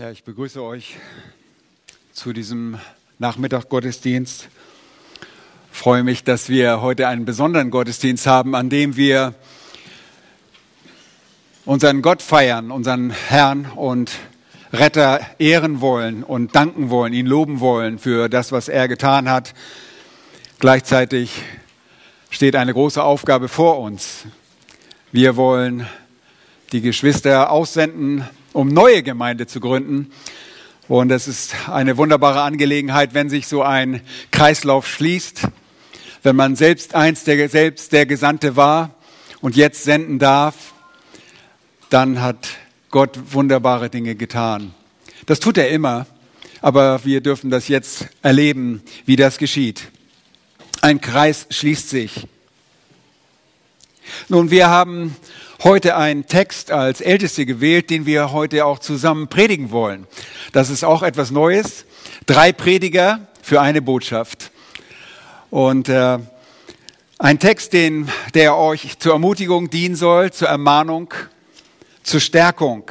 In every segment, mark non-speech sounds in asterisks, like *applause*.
Ja, ich begrüße euch zu diesem Nachmittag Gottesdienst. Ich freue mich, dass wir heute einen besonderen Gottesdienst haben, an dem wir unseren Gott feiern, unseren Herrn und Retter ehren wollen und danken wollen, ihn loben wollen für das, was er getan hat. Gleichzeitig steht eine große Aufgabe vor uns. Wir wollen die Geschwister aussenden, um neue Gemeinde zu gründen. Und es ist eine wunderbare Angelegenheit, wenn sich so ein Kreislauf schließt, wenn man selbst einst der, selbst der Gesandte war und jetzt senden darf, dann hat Gott wunderbare Dinge getan. Das tut er immer, aber wir dürfen das jetzt erleben, wie das geschieht. Ein Kreis schließt sich. Nun, wir haben heute einen Text als Älteste gewählt, den wir heute auch zusammen predigen wollen. Das ist auch etwas Neues. Drei Prediger für eine Botschaft. Und äh, ein Text, den, der euch zur Ermutigung dienen soll, zur Ermahnung, zur Stärkung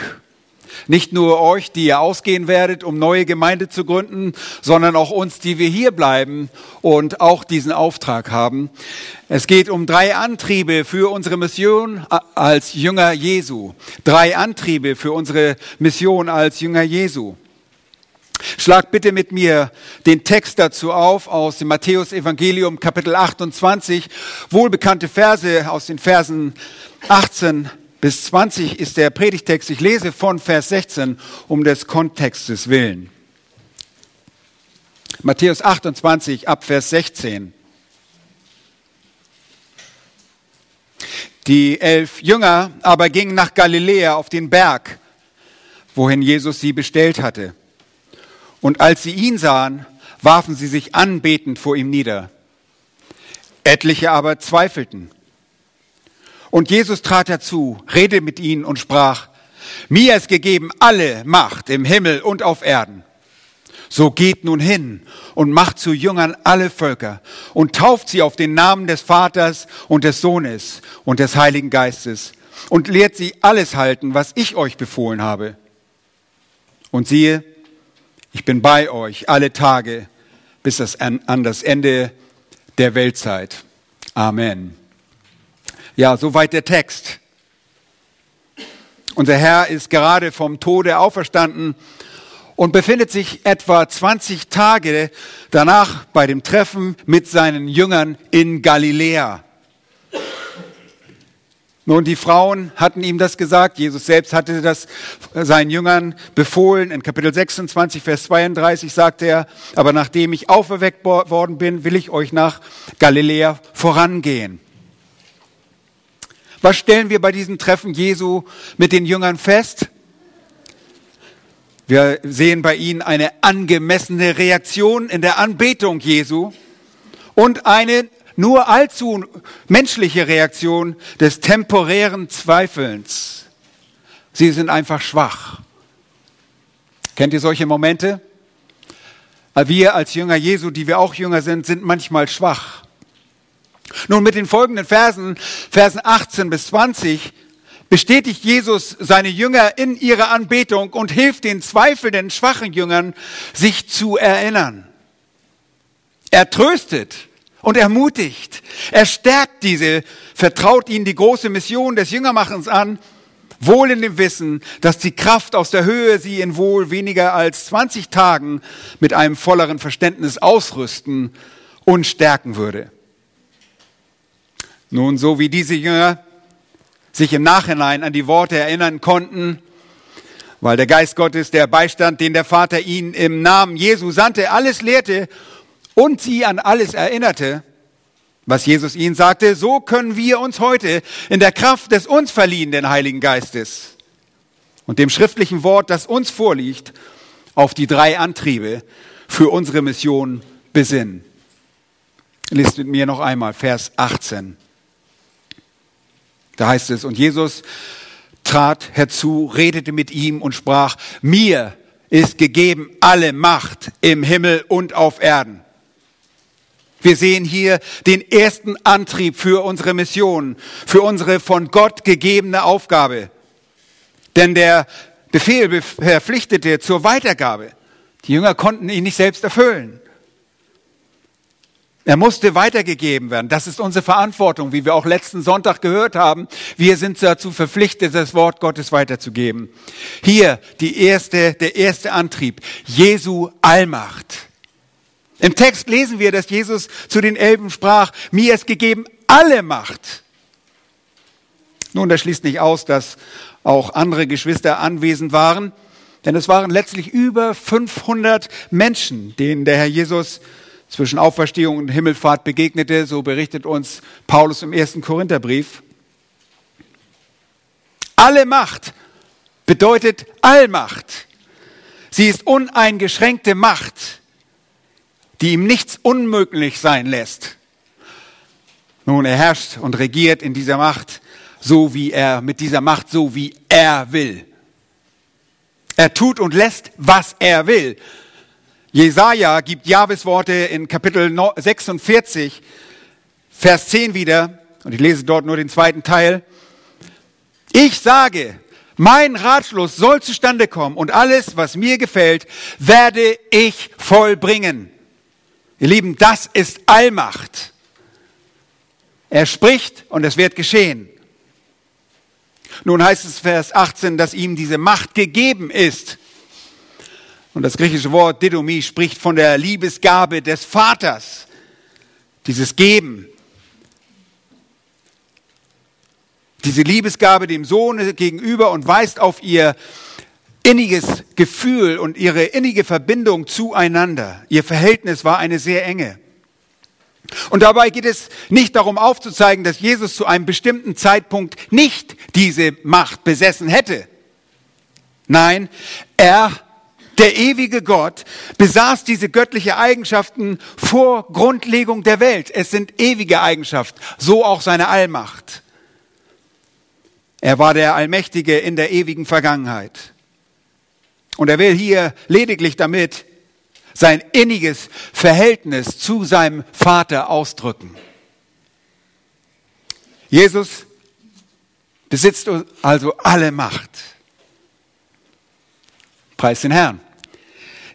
nicht nur euch, die ihr ausgehen werdet, um neue Gemeinde zu gründen, sondern auch uns, die wir hier bleiben und auch diesen Auftrag haben. Es geht um drei Antriebe für unsere Mission als Jünger Jesu. Drei Antriebe für unsere Mission als Jünger Jesu. Schlag bitte mit mir den Text dazu auf aus dem Matthäus Evangelium Kapitel 28, wohlbekannte Verse aus den Versen 18 bis 20 ist der Predigtext. Ich lese von Vers 16 um des Kontextes willen. Matthäus 28 ab Vers 16. Die elf Jünger aber gingen nach Galiläa auf den Berg, wohin Jesus sie bestellt hatte. Und als sie ihn sahen, warfen sie sich anbetend vor ihm nieder. Etliche aber zweifelten. Und Jesus trat herzu, redete mit ihnen und sprach, mir ist gegeben alle Macht im Himmel und auf Erden. So geht nun hin und macht zu Jüngern alle Völker und tauft sie auf den Namen des Vaters und des Sohnes und des Heiligen Geistes und lehrt sie alles halten, was ich euch befohlen habe. Und siehe, ich bin bei euch alle Tage bis an das Ende der Weltzeit. Amen. Ja, soweit der Text. Unser Herr ist gerade vom Tode auferstanden und befindet sich etwa 20 Tage danach bei dem Treffen mit seinen Jüngern in Galiläa. Nun, die Frauen hatten ihm das gesagt. Jesus selbst hatte das seinen Jüngern befohlen. In Kapitel 26, Vers 32 sagt er, aber nachdem ich auferweckt worden bin, will ich euch nach Galiläa vorangehen. Was stellen wir bei diesem Treffen Jesu mit den Jüngern fest? Wir sehen bei ihnen eine angemessene Reaktion in der Anbetung Jesu und eine nur allzu menschliche Reaktion des temporären Zweifelns. Sie sind einfach schwach. Kennt ihr solche Momente? Wir als Jünger Jesu, die wir auch Jünger sind, sind manchmal schwach. Nun mit den folgenden Versen, Versen 18 bis 20, bestätigt Jesus seine Jünger in ihrer Anbetung und hilft den zweifelnden, schwachen Jüngern, sich zu erinnern. Er tröstet und ermutigt. Er stärkt diese, vertraut ihnen die große Mission des Jüngermachens an, wohl in dem Wissen, dass die Kraft aus der Höhe sie in wohl weniger als 20 Tagen mit einem volleren Verständnis ausrüsten und stärken würde. Nun, so wie diese Jünger sich im Nachhinein an die Worte erinnern konnten, weil der Geist Gottes, der Beistand, den der Vater ihnen im Namen Jesu sandte, alles lehrte und sie an alles erinnerte, was Jesus ihnen sagte, so können wir uns heute in der Kraft des uns verliehenen Heiligen Geistes und dem schriftlichen Wort, das uns vorliegt, auf die drei Antriebe für unsere Mission besinnen. Lest mit mir noch einmal Vers 18. Da heißt es, und Jesus trat herzu, redete mit ihm und sprach, mir ist gegeben alle Macht im Himmel und auf Erden. Wir sehen hier den ersten Antrieb für unsere Mission, für unsere von Gott gegebene Aufgabe. Denn der Befehl verpflichtete zur Weitergabe. Die Jünger konnten ihn nicht selbst erfüllen. Er musste weitergegeben werden. Das ist unsere Verantwortung, wie wir auch letzten Sonntag gehört haben. Wir sind dazu verpflichtet, das Wort Gottes weiterzugeben. Hier die erste, der erste Antrieb. Jesu Allmacht. Im Text lesen wir, dass Jesus zu den Elben sprach, mir ist gegeben alle Macht. Nun, das schließt nicht aus, dass auch andere Geschwister anwesend waren, denn es waren letztlich über 500 Menschen, denen der Herr Jesus zwischen Auferstehung und Himmelfahrt begegnete, so berichtet uns Paulus im ersten Korintherbrief. Alle Macht bedeutet Allmacht. Sie ist uneingeschränkte Macht, die ihm nichts unmöglich sein lässt. Nun, er herrscht und regiert in dieser Macht, so wie er, mit dieser Macht, so wie er will. Er tut und lässt, was er will. Jesaja gibt Jahwes Worte in Kapitel 46, Vers 10 wieder, und ich lese dort nur den zweiten Teil. Ich sage, mein Ratschluss soll zustande kommen und alles, was mir gefällt, werde ich vollbringen. Ihr Lieben, das ist Allmacht. Er spricht und es wird geschehen. Nun heißt es Vers 18, dass ihm diese Macht gegeben ist. Und das griechische Wort Didomi spricht von der Liebesgabe des Vaters, dieses Geben. Diese Liebesgabe dem Sohn gegenüber und weist auf ihr inniges Gefühl und ihre innige Verbindung zueinander. Ihr Verhältnis war eine sehr enge. Und dabei geht es nicht darum aufzuzeigen, dass Jesus zu einem bestimmten Zeitpunkt nicht diese Macht besessen hätte. Nein, er der ewige Gott besaß diese göttliche Eigenschaften vor Grundlegung der Welt. Es sind ewige Eigenschaften, so auch seine Allmacht. Er war der Allmächtige in der ewigen Vergangenheit. Und er will hier lediglich damit sein inniges Verhältnis zu seinem Vater ausdrücken. Jesus besitzt also alle Macht. Preis den Herrn.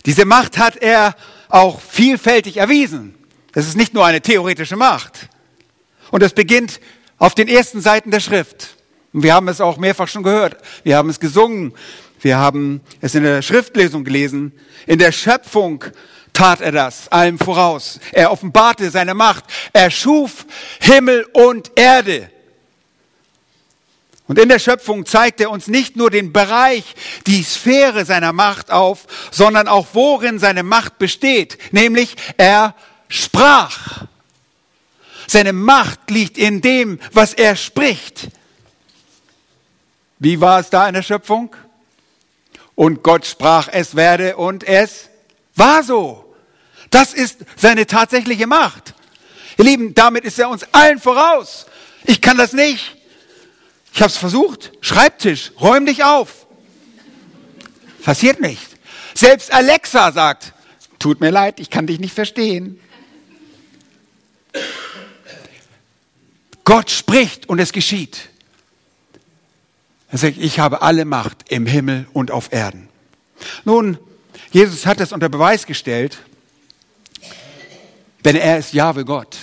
Diese Macht hat er auch vielfältig erwiesen. Das ist nicht nur eine theoretische Macht. Und das beginnt auf den ersten Seiten der Schrift. Und wir haben es auch mehrfach schon gehört. Wir haben es gesungen. Wir haben es in der Schriftlesung gelesen. In der Schöpfung tat er das allem voraus. Er offenbarte seine Macht. Er schuf Himmel und Erde. Und in der Schöpfung zeigt er uns nicht nur den Bereich, die Sphäre seiner Macht auf, sondern auch worin seine Macht besteht, nämlich er sprach. Seine Macht liegt in dem, was er spricht. Wie war es da in der Schöpfung? Und Gott sprach, es werde und es war so. Das ist seine tatsächliche Macht. Ihr Lieben, damit ist er uns allen voraus. Ich kann das nicht. Ich habe es versucht. Schreibtisch, räum dich auf. Passiert nicht. Selbst Alexa sagt, tut mir leid, ich kann dich nicht verstehen. Gott spricht und es geschieht. Er sagt, ich habe alle Macht im Himmel und auf Erden. Nun, Jesus hat das unter Beweis gestellt, denn er ist Jahwe Gott.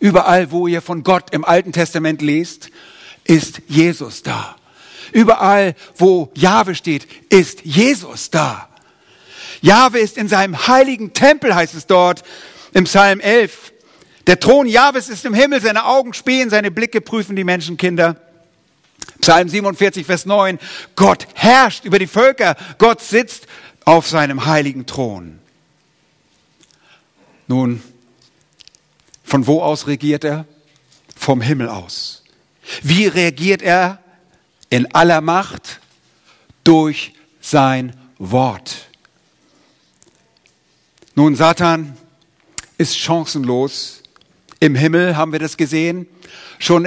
Überall, wo ihr von Gott im Alten Testament lest, ist Jesus da. Überall, wo Jahwe steht, ist Jesus da. Jahwe ist in seinem heiligen Tempel, heißt es dort im Psalm 11. Der Thron Jahwes ist im Himmel, seine Augen spähen, seine Blicke prüfen die Menschenkinder. Psalm 47, Vers 9. Gott herrscht über die Völker. Gott sitzt auf seinem heiligen Thron. Nun, von wo aus regiert er? Vom Himmel aus. Wie reagiert er in aller Macht? Durch sein Wort. Nun, Satan ist chancenlos. Im Himmel haben wir das gesehen. Schon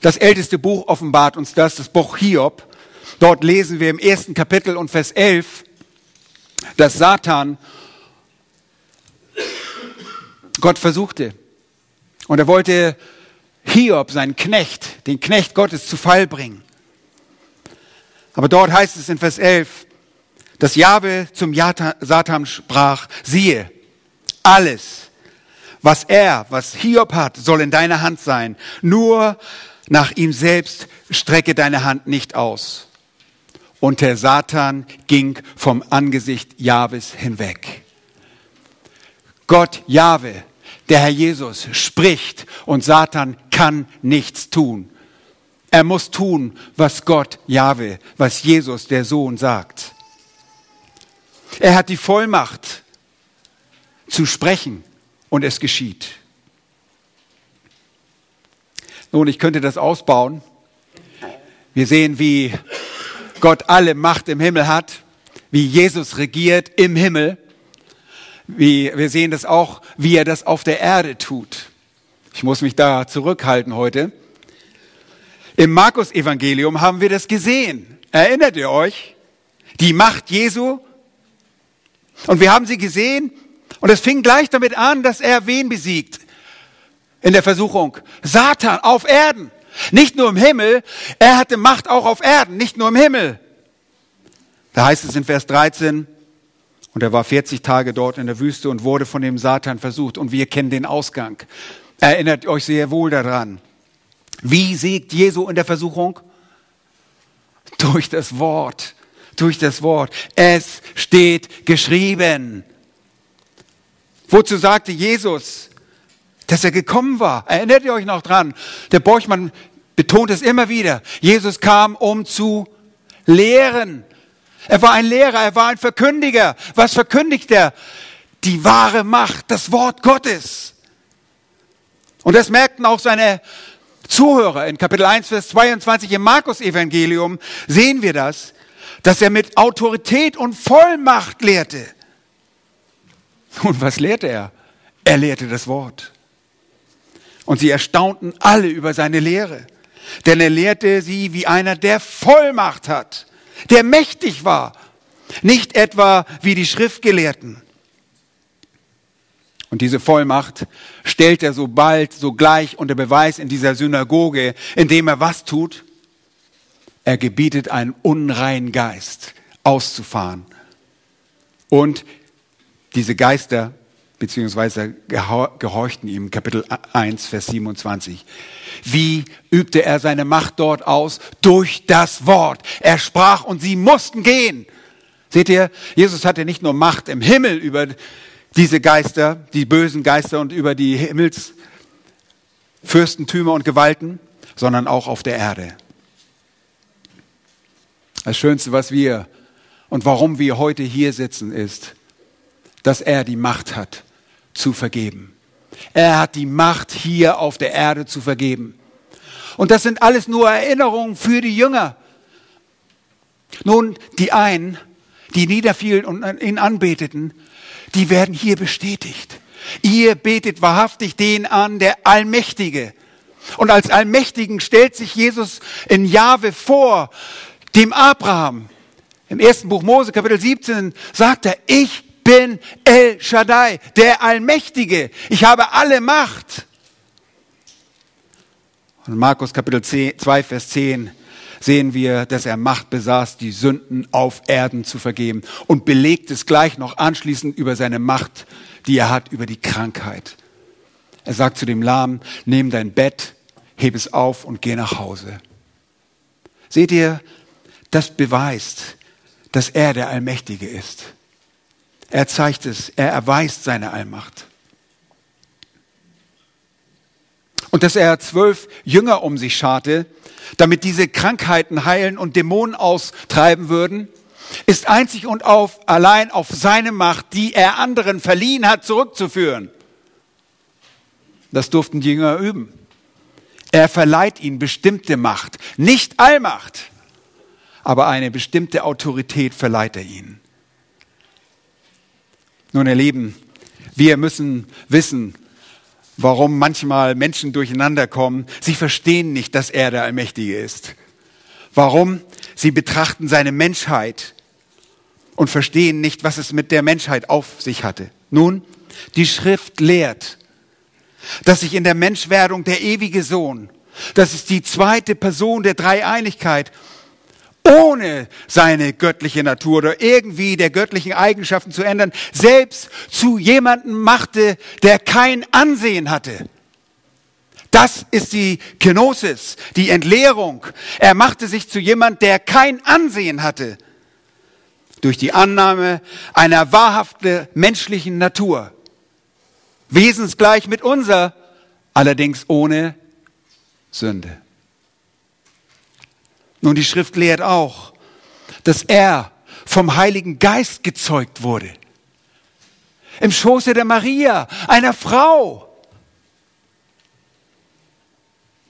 das älteste Buch offenbart uns das, das Buch Hiob. Dort lesen wir im ersten Kapitel und Vers 11, dass Satan Gott versuchte. Und er wollte Hiob, seinen Knecht, den Knecht Gottes zu Fall bringen. Aber dort heißt es in Vers 11, dass Jahwe zum Satan sprach, siehe, alles, was er, was Hiob hat, soll in deiner Hand sein. Nur nach ihm selbst strecke deine Hand nicht aus. Und der Satan ging vom Angesicht Jahwes hinweg. Gott Jahwe, der Herr Jesus, spricht und Satan kann nichts tun. Er muss tun, was Gott Jahwe, was Jesus, der Sohn, sagt. Er hat die Vollmacht zu sprechen und es geschieht. Nun, ich könnte das ausbauen. Wir sehen, wie Gott alle Macht im Himmel hat, wie Jesus regiert im Himmel. Wie, wir sehen das auch, wie er das auf der Erde tut. Ich muss mich da zurückhalten heute. Im Markus-Evangelium haben wir das gesehen. Erinnert ihr euch? Die Macht Jesu. Und wir haben sie gesehen. Und es fing gleich damit an, dass er wen besiegt? In der Versuchung. Satan auf Erden. Nicht nur im Himmel. Er hatte Macht auch auf Erden. Nicht nur im Himmel. Da heißt es in Vers 13, und er war 40 Tage dort in der Wüste und wurde von dem Satan versucht. Und wir kennen den Ausgang. Erinnert euch sehr wohl daran. Wie siegt Jesu in der Versuchung? Durch das Wort. Durch das Wort. Es steht geschrieben. Wozu sagte Jesus, dass er gekommen war? Erinnert ihr euch noch dran? Der Borchmann betont es immer wieder. Jesus kam, um zu lehren. Er war ein Lehrer, er war ein Verkündiger. Was verkündigt er? Die wahre Macht, das Wort Gottes. Und das merkten auch seine Zuhörer. In Kapitel 1, Vers 22 im Markus-Evangelium sehen wir das, dass er mit Autorität und Vollmacht lehrte. Und was lehrte er? Er lehrte das Wort. Und sie erstaunten alle über seine Lehre. Denn er lehrte sie wie einer, der Vollmacht hat der mächtig war, nicht etwa wie die Schriftgelehrten. Und diese Vollmacht stellt er so bald, sogleich unter Beweis in dieser Synagoge, indem er was tut? Er gebietet einen unreinen Geist auszufahren. Und diese Geister beziehungsweise gehorchten ihm, Kapitel 1, Vers 27. Wie übte er seine Macht dort aus? Durch das Wort. Er sprach und sie mussten gehen. Seht ihr, Jesus hatte nicht nur Macht im Himmel über diese Geister, die bösen Geister und über die Himmelsfürstentümer und Gewalten, sondern auch auf der Erde. Das Schönste, was wir und warum wir heute hier sitzen, ist, dass er die Macht hat, zu vergeben. Er hat die Macht, hier auf der Erde zu vergeben. Und das sind alles nur Erinnerungen für die Jünger. Nun, die einen, die niederfielen und ihn anbeteten, die werden hier bestätigt. Ihr betet wahrhaftig den an, der Allmächtige. Und als Allmächtigen stellt sich Jesus in Jahwe vor, dem Abraham. Im ersten Buch Mose, Kapitel 17, sagt er, ich bin El Shaddai, der Allmächtige. Ich habe alle Macht. Und in Markus Kapitel 10, 2, Vers 10 sehen wir, dass er Macht besaß, die Sünden auf Erden zu vergeben und belegt es gleich noch anschließend über seine Macht, die er hat über die Krankheit. Er sagt zu dem Lahmen, nimm dein Bett, heb es auf und geh nach Hause. Seht ihr, das beweist, dass er der Allmächtige ist. Er zeigt es, er erweist seine Allmacht. Und dass er zwölf Jünger um sich scharte, damit diese Krankheiten heilen und Dämonen austreiben würden, ist einzig und auf, allein auf seine Macht, die er anderen verliehen hat, zurückzuführen. Das durften die Jünger üben. Er verleiht ihnen bestimmte Macht, nicht Allmacht, aber eine bestimmte Autorität verleiht er ihnen. Nun, ihr Lieben, wir müssen wissen, warum manchmal Menschen durcheinander kommen. Sie verstehen nicht, dass er der Allmächtige ist. Warum? Sie betrachten seine Menschheit und verstehen nicht, was es mit der Menschheit auf sich hatte. Nun, die Schrift lehrt, dass sich in der Menschwerdung der ewige Sohn, das ist die zweite Person der Dreieinigkeit, ohne seine göttliche Natur oder irgendwie der göttlichen Eigenschaften zu ändern, selbst zu jemandem machte, der kein Ansehen hatte. Das ist die Kenosis, die Entleerung. Er machte sich zu jemand, der kein Ansehen hatte. Durch die Annahme einer wahrhaften menschlichen Natur. Wesensgleich mit unser, allerdings ohne Sünde. Nun, die Schrift lehrt auch, dass er vom Heiligen Geist gezeugt wurde. Im Schoße der Maria, einer Frau.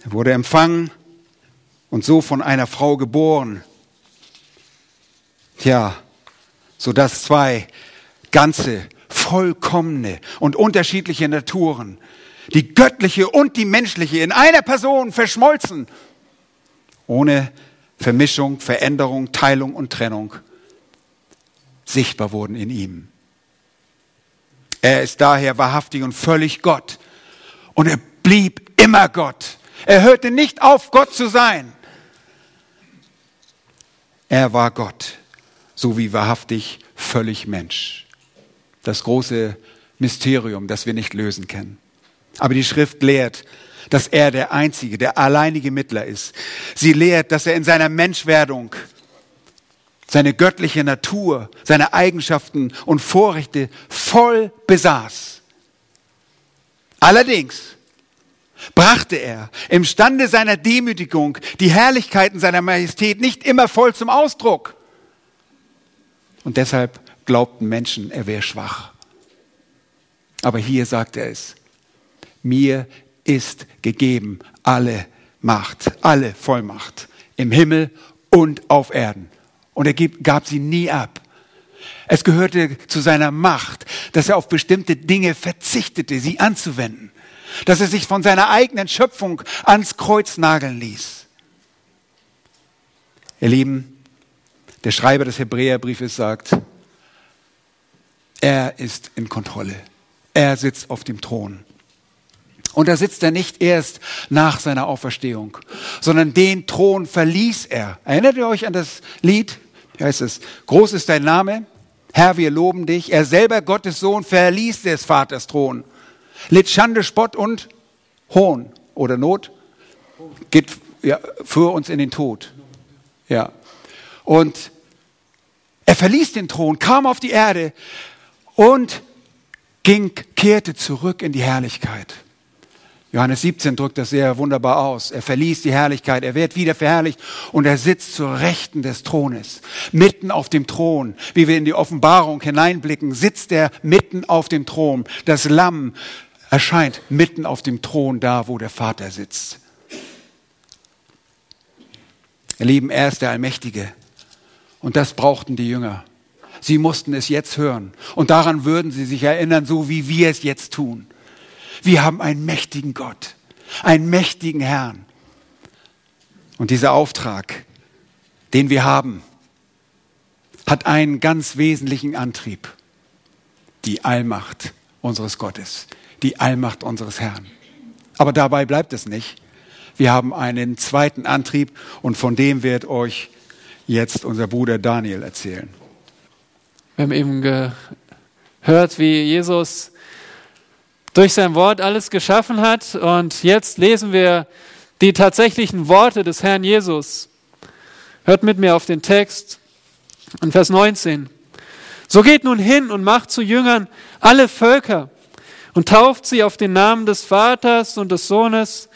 Er wurde empfangen und so von einer Frau geboren. Tja, so dass zwei ganze, vollkommene und unterschiedliche Naturen, die göttliche und die menschliche, in einer Person verschmolzen, ohne Vermischung, Veränderung, Teilung und Trennung sichtbar wurden in ihm. Er ist daher wahrhaftig und völlig Gott. Und er blieb immer Gott. Er hörte nicht auf, Gott zu sein. Er war Gott, so wie wahrhaftig völlig Mensch. Das große Mysterium, das wir nicht lösen können. Aber die Schrift lehrt, dass er der einzige, der alleinige Mittler ist. Sie lehrt, dass er in seiner Menschwerdung seine göttliche Natur, seine Eigenschaften und Vorrechte voll besaß. Allerdings brachte er im Stande seiner Demütigung die Herrlichkeiten seiner Majestät nicht immer voll zum Ausdruck. Und deshalb glaubten Menschen, er wäre schwach. Aber hier sagt er es, mir ist gegeben alle Macht, alle Vollmacht im Himmel und auf Erden. Und er gab sie nie ab. Es gehörte zu seiner Macht, dass er auf bestimmte Dinge verzichtete, sie anzuwenden. Dass er sich von seiner eigenen Schöpfung ans Kreuz nageln ließ. Ihr Lieben, der Schreiber des Hebräerbriefes sagt, er ist in Kontrolle. Er sitzt auf dem Thron. Und da sitzt er nicht erst nach seiner Auferstehung, sondern den Thron verließ er. Erinnert ihr euch an das Lied? Wie heißt es? Groß ist dein Name. Herr, wir loben dich. Er selber, Gottes Sohn, verließ des Vaters Thron. Litt Schande, Spott und Hohn oder Not. Geht ja, für uns in den Tod. Ja. Und er verließ den Thron, kam auf die Erde und ging, kehrte zurück in die Herrlichkeit. Johannes 17 drückt das sehr wunderbar aus. Er verließ die Herrlichkeit, er wird wieder verherrlicht und er sitzt zur Rechten des Thrones. Mitten auf dem Thron, wie wir in die Offenbarung hineinblicken, sitzt er mitten auf dem Thron. Das Lamm erscheint mitten auf dem Thron da, wo der Vater sitzt. Ihr Lieben, er ist der Allmächtige. Und das brauchten die Jünger. Sie mussten es jetzt hören. Und daran würden sie sich erinnern, so wie wir es jetzt tun. Wir haben einen mächtigen Gott, einen mächtigen Herrn. Und dieser Auftrag, den wir haben, hat einen ganz wesentlichen Antrieb. Die Allmacht unseres Gottes, die Allmacht unseres Herrn. Aber dabei bleibt es nicht. Wir haben einen zweiten Antrieb und von dem wird euch jetzt unser Bruder Daniel erzählen. Wir haben eben gehört, wie Jesus durch sein Wort alles geschaffen hat. Und jetzt lesen wir die tatsächlichen Worte des Herrn Jesus. Hört mit mir auf den Text in Vers 19. So geht nun hin und macht zu Jüngern alle Völker und tauft sie auf den Namen des Vaters und des Sohnes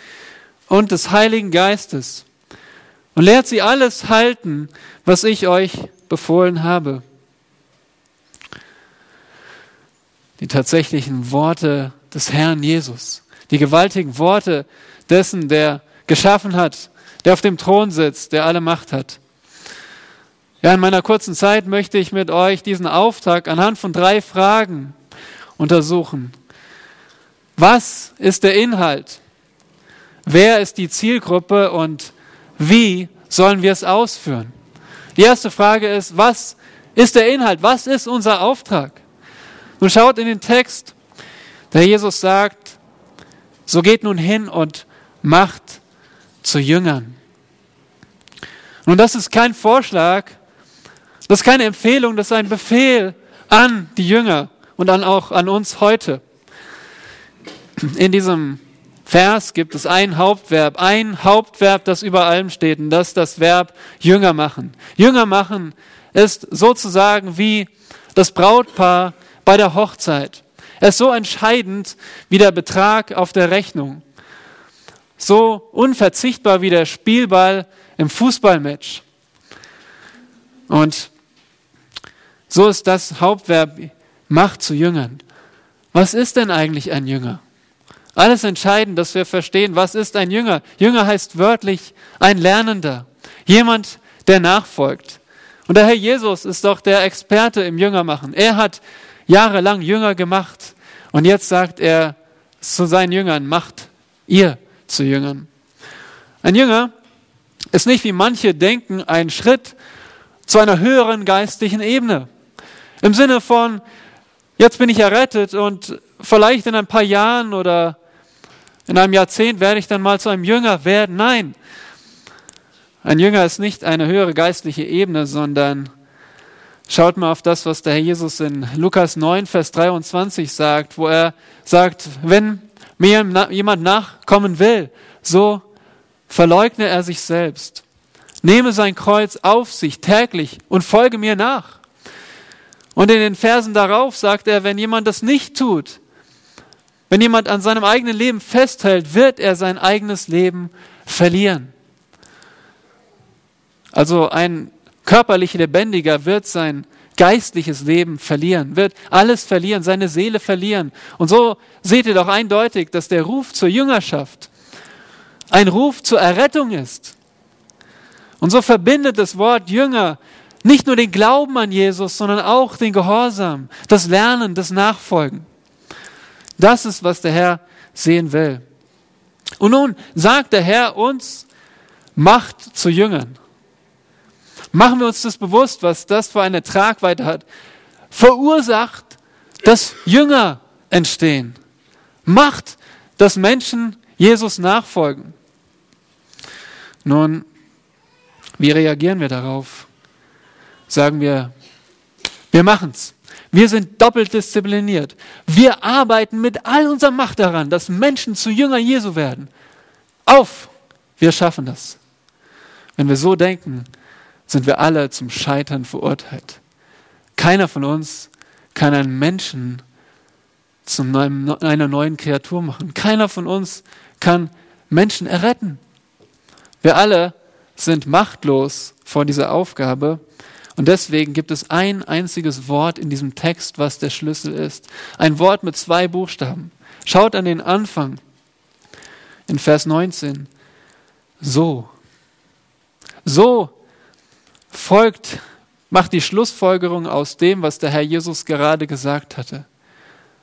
und des Heiligen Geistes und lehrt sie alles halten, was ich euch befohlen habe. Die tatsächlichen Worte des Herrn Jesus. Die gewaltigen Worte dessen, der geschaffen hat, der auf dem Thron sitzt, der alle Macht hat. Ja, in meiner kurzen Zeit möchte ich mit euch diesen Auftrag anhand von drei Fragen untersuchen. Was ist der Inhalt? Wer ist die Zielgruppe und wie sollen wir es ausführen? Die erste Frage ist, was ist der Inhalt? Was ist unser Auftrag? Nun schaut in den Text der Jesus sagt, so geht nun hin und macht zu Jüngern. Nun, das ist kein Vorschlag, das ist keine Empfehlung, das ist ein Befehl an die Jünger und dann auch an uns heute. In diesem Vers gibt es ein Hauptverb, ein Hauptverb, das über allem steht, und das ist das Verb Jünger machen. Jünger machen ist sozusagen wie das Brautpaar bei der Hochzeit. Er ist so entscheidend wie der Betrag auf der Rechnung. So unverzichtbar wie der Spielball im Fußballmatch. Und so ist das Hauptverb Macht zu Jüngern. Was ist denn eigentlich ein Jünger? Alles entscheidend, dass wir verstehen, was ist ein Jünger? Jünger heißt wörtlich ein Lernender, jemand, der nachfolgt. Und der Herr Jesus ist doch der Experte im Jüngermachen. Er hat jahrelang Jünger gemacht und jetzt sagt er zu seinen Jüngern, macht ihr zu Jüngern. Ein Jünger ist nicht, wie manche denken, ein Schritt zu einer höheren geistlichen Ebene. Im Sinne von, jetzt bin ich errettet und vielleicht in ein paar Jahren oder in einem Jahrzehnt werde ich dann mal zu einem Jünger werden. Nein, ein Jünger ist nicht eine höhere geistliche Ebene, sondern schaut mal auf das, was der Herr Jesus in Lukas 9, Vers 23 sagt, wo er sagt, wenn mir jemand nachkommen will, so verleugne er sich selbst. Nehme sein Kreuz auf sich täglich und folge mir nach. Und in den Versen darauf sagt er, wenn jemand das nicht tut, wenn jemand an seinem eigenen Leben festhält, wird er sein eigenes Leben verlieren. Also ein körperlich Lebendiger wird sein geistliches Leben verlieren, wird alles verlieren, seine Seele verlieren. Und so seht ihr doch eindeutig, dass der Ruf zur Jüngerschaft ein Ruf zur Errettung ist. Und so verbindet das Wort Jünger nicht nur den Glauben an Jesus, sondern auch den Gehorsam, das Lernen, das Nachfolgen. Das ist, was der Herr sehen will. Und nun sagt der Herr uns, macht zu Jüngern. Machen wir uns das bewusst, was das für eine Tragweite hat. Verursacht, dass Jünger entstehen. Macht, dass Menschen Jesus nachfolgen. Nun, wie reagieren wir darauf? Sagen wir, wir machen's. Wir sind doppelt diszipliniert. Wir arbeiten mit all unserer Macht daran, dass Menschen zu Jünger Jesu werden. Auf! Wir schaffen das. Wenn wir so denken, sind wir alle zum Scheitern verurteilt. Keiner von uns kann einen Menschen zu einer neuen Kreatur machen. Keiner von uns kann Menschen erretten. Wir alle sind machtlos vor dieser Aufgabe. Und deswegen gibt es ein einziges Wort in diesem Text, was der Schlüssel ist. Ein Wort mit zwei Buchstaben. Schaut an den Anfang in Vers 19. So. So folgt, macht die Schlussfolgerung aus dem, was der Herr Jesus gerade gesagt hatte,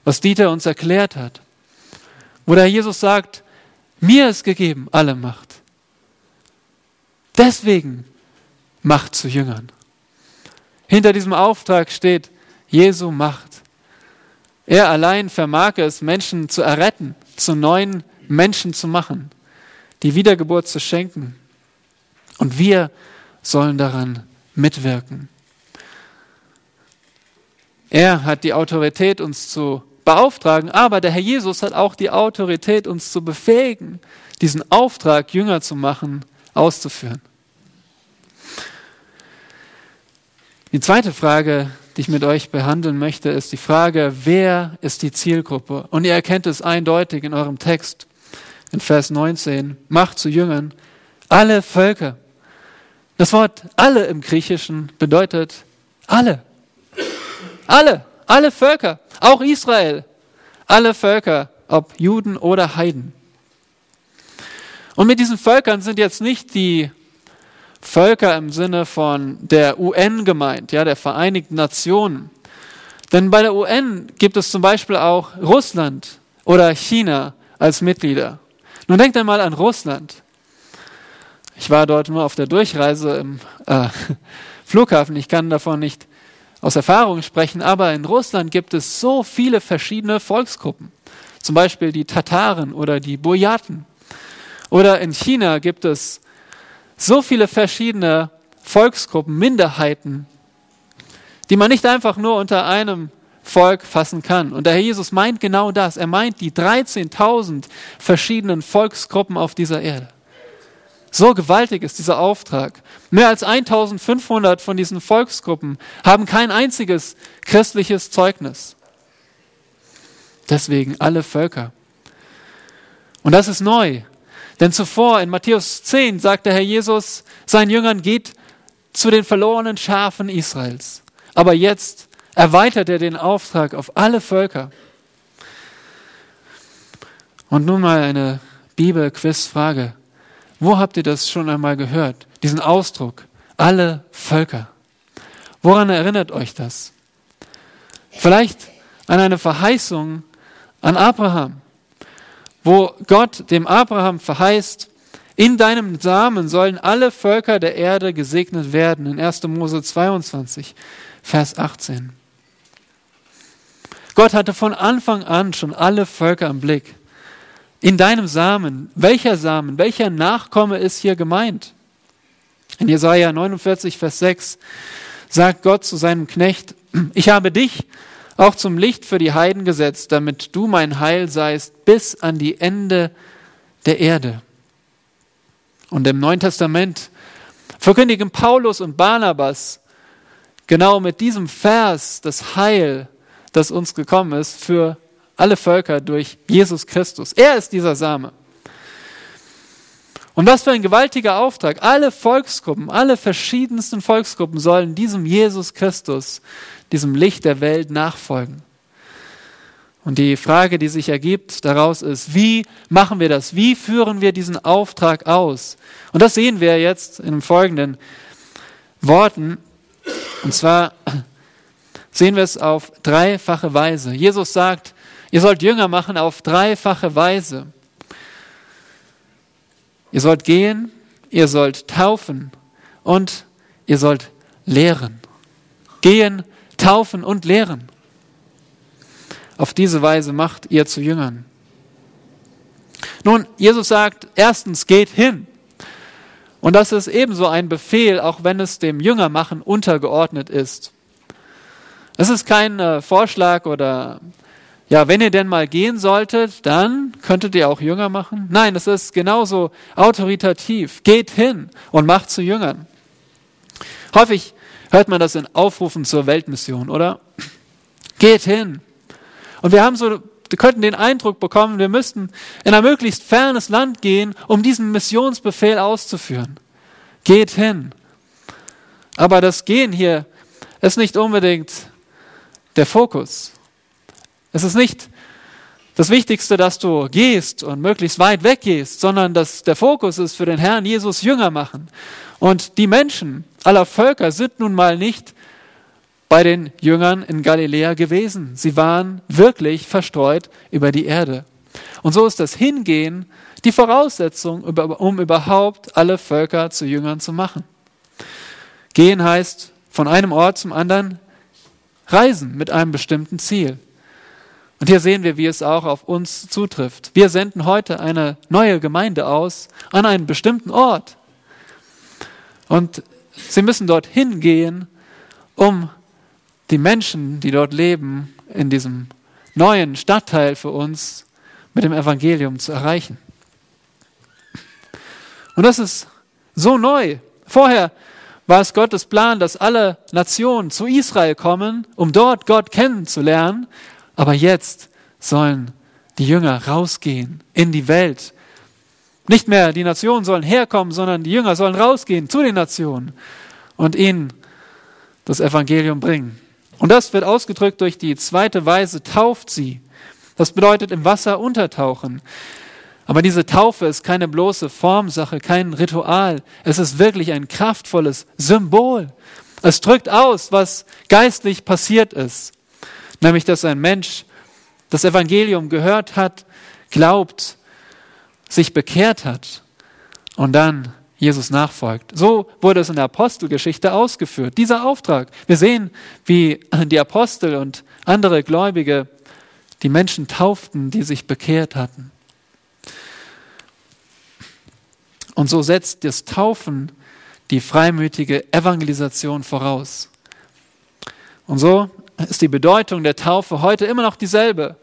was Dieter uns erklärt hat, wo der Herr Jesus sagt, mir ist gegeben alle Macht. Deswegen Macht zu Jüngern. Hinter diesem Auftrag steht Jesu Macht. Er allein vermag es, Menschen zu erretten, zu neuen Menschen zu machen, die Wiedergeburt zu schenken. Und wir sollen daran mitwirken. Er hat die Autorität, uns zu beauftragen, aber der Herr Jesus hat auch die Autorität, uns zu befähigen, diesen Auftrag, Jünger zu machen, auszuführen. Die zweite Frage, die ich mit euch behandeln möchte, ist die Frage, wer ist die Zielgruppe? Und ihr erkennt es eindeutig in eurem Text in Vers 19. Macht zu Jüngern alle Völker. Das Wort alle im Griechischen bedeutet alle. Alle, alle Völker, auch Israel. Alle Völker, ob Juden oder Heiden. Und mit diesen Völkern sind jetzt nicht die Völker im Sinne von der UN gemeint, ja, der Vereinigten Nationen. Denn bei der UN gibt es zum Beispiel auch Russland oder China als Mitglieder. Nun denkt einmal an Russland. Ich war dort nur auf der Durchreise im äh, *laughs* Flughafen. Ich kann davon nicht aus Erfahrung sprechen, aber in Russland gibt es so viele verschiedene Volksgruppen. Zum Beispiel die Tataren oder die Buryaten. Oder in China gibt es so viele verschiedene Volksgruppen, Minderheiten, die man nicht einfach nur unter einem Volk fassen kann. Und der Herr Jesus meint genau das. Er meint die 13.000 verschiedenen Volksgruppen auf dieser Erde. So gewaltig ist dieser Auftrag. Mehr als 1500 von diesen Volksgruppen haben kein einziges christliches Zeugnis. Deswegen alle Völker. Und das ist neu. Denn zuvor in Matthäus 10 sagt der Herr Jesus seinen Jüngern, geht zu den verlorenen Schafen Israels. Aber jetzt erweitert er den Auftrag auf alle Völker. Und nun mal eine Bibel-Quiz-Frage. Wo habt ihr das schon einmal gehört? Diesen Ausdruck, alle Völker. Woran erinnert euch das? Vielleicht an eine Verheißung an Abraham, wo Gott dem Abraham verheißt, in deinem Samen sollen alle Völker der Erde gesegnet werden. In 1. Mose 22, Vers 18. Gott hatte von Anfang an schon alle Völker im Blick. In deinem Samen, welcher Samen, welcher Nachkomme ist hier gemeint? In Jesaja 49, Vers 6 sagt Gott zu seinem Knecht, ich habe dich auch zum Licht für die Heiden gesetzt, damit du mein Heil seist bis an die Ende der Erde. Und im Neuen Testament verkündigen Paulus und Barnabas genau mit diesem Vers das Heil, das uns gekommen ist für alle Völker durch Jesus Christus. Er ist dieser Same. Und was für ein gewaltiger Auftrag. Alle Volksgruppen, alle verschiedensten Volksgruppen sollen diesem Jesus Christus, diesem Licht der Welt nachfolgen. Und die Frage, die sich ergibt daraus ist, wie machen wir das? Wie führen wir diesen Auftrag aus? Und das sehen wir jetzt in den folgenden Worten. Und zwar sehen wir es auf dreifache Weise. Jesus sagt, ihr sollt Jünger machen auf dreifache Weise. Ihr sollt gehen, ihr sollt taufen und ihr sollt lehren. Gehen, taufen und lehren. Auf diese Weise macht ihr zu Jüngern. Nun, Jesus sagt, erstens geht hin. Und das ist ebenso ein Befehl, auch wenn es dem Jüngermachen untergeordnet ist. Es ist kein äh, Vorschlag oder, ja, wenn ihr denn mal gehen solltet, dann könntet ihr auch Jünger machen. Nein, es ist genauso autoritativ. Geht hin und macht zu Jüngern. Häufig hört man das in Aufrufen zur Weltmission, oder? Geht hin, und wir haben so, wir könnten den Eindruck bekommen, wir müssten in ein möglichst fernes Land gehen, um diesen Missionsbefehl auszuführen. Geht hin. Aber das Gehen hier ist nicht unbedingt der Fokus. Es ist nicht das Wichtigste, dass du gehst und möglichst weit weggehst, sondern dass der Fokus ist für den Herrn Jesus Jünger machen. Und die Menschen aller Völker sind nun mal nicht bei den Jüngern in Galiläa gewesen. Sie waren wirklich verstreut über die Erde. Und so ist das Hingehen die Voraussetzung, um überhaupt alle Völker zu Jüngern zu machen. Gehen heißt von einem Ort zum anderen reisen mit einem bestimmten Ziel. Und hier sehen wir, wie es auch auf uns zutrifft. Wir senden heute eine neue Gemeinde aus an einen bestimmten Ort. Und sie müssen dorthin gehen, um die Menschen, die dort leben, in diesem neuen Stadtteil für uns mit dem Evangelium zu erreichen. Und das ist so neu. Vorher war es Gottes Plan, dass alle Nationen zu Israel kommen, um dort Gott kennenzulernen. Aber jetzt sollen die Jünger rausgehen in die Welt. Nicht mehr die Nationen sollen herkommen, sondern die Jünger sollen rausgehen zu den Nationen und ihnen das Evangelium bringen. Und das wird ausgedrückt durch die zweite Weise, tauft sie. Das bedeutet im Wasser untertauchen. Aber diese Taufe ist keine bloße Formsache, kein Ritual. Es ist wirklich ein kraftvolles Symbol. Es drückt aus, was geistlich passiert ist. Nämlich, dass ein Mensch das Evangelium gehört hat, glaubt, sich bekehrt hat und dann Jesus nachfolgt. So wurde es in der Apostelgeschichte ausgeführt, dieser Auftrag. Wir sehen, wie die Apostel und andere Gläubige die Menschen tauften, die sich bekehrt hatten. Und so setzt das Taufen die freimütige Evangelisation voraus. Und so ist die Bedeutung der Taufe heute immer noch dieselbe.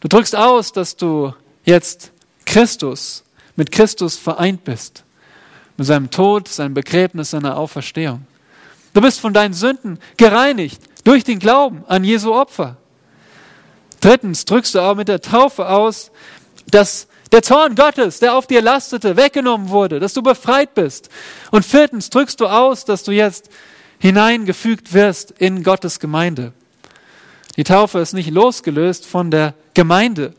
Du drückst aus, dass du jetzt Christus, mit Christus vereint bist. Mit seinem Tod, seinem Begräbnis, seiner Auferstehung. Du bist von deinen Sünden gereinigt durch den Glauben an Jesu Opfer. Drittens drückst du auch mit der Taufe aus, dass der Zorn Gottes, der auf dir lastete, weggenommen wurde, dass du befreit bist. Und viertens drückst du aus, dass du jetzt hineingefügt wirst in Gottes Gemeinde. Die Taufe ist nicht losgelöst von der Gemeinde.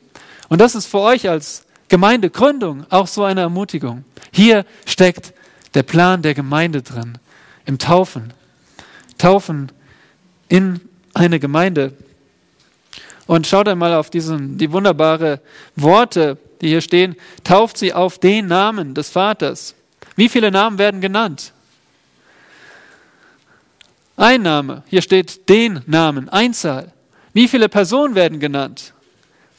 Und das ist für euch als Gemeindegründung auch so eine Ermutigung. Hier steckt der Plan der Gemeinde drin, im Taufen. Taufen in eine Gemeinde. Und schaut einmal auf diesen, die wunderbare Worte, die hier stehen. Tauft sie auf den Namen des Vaters. Wie viele Namen werden genannt? Ein Name. Hier steht den Namen, Einzahl. Wie viele Personen werden genannt?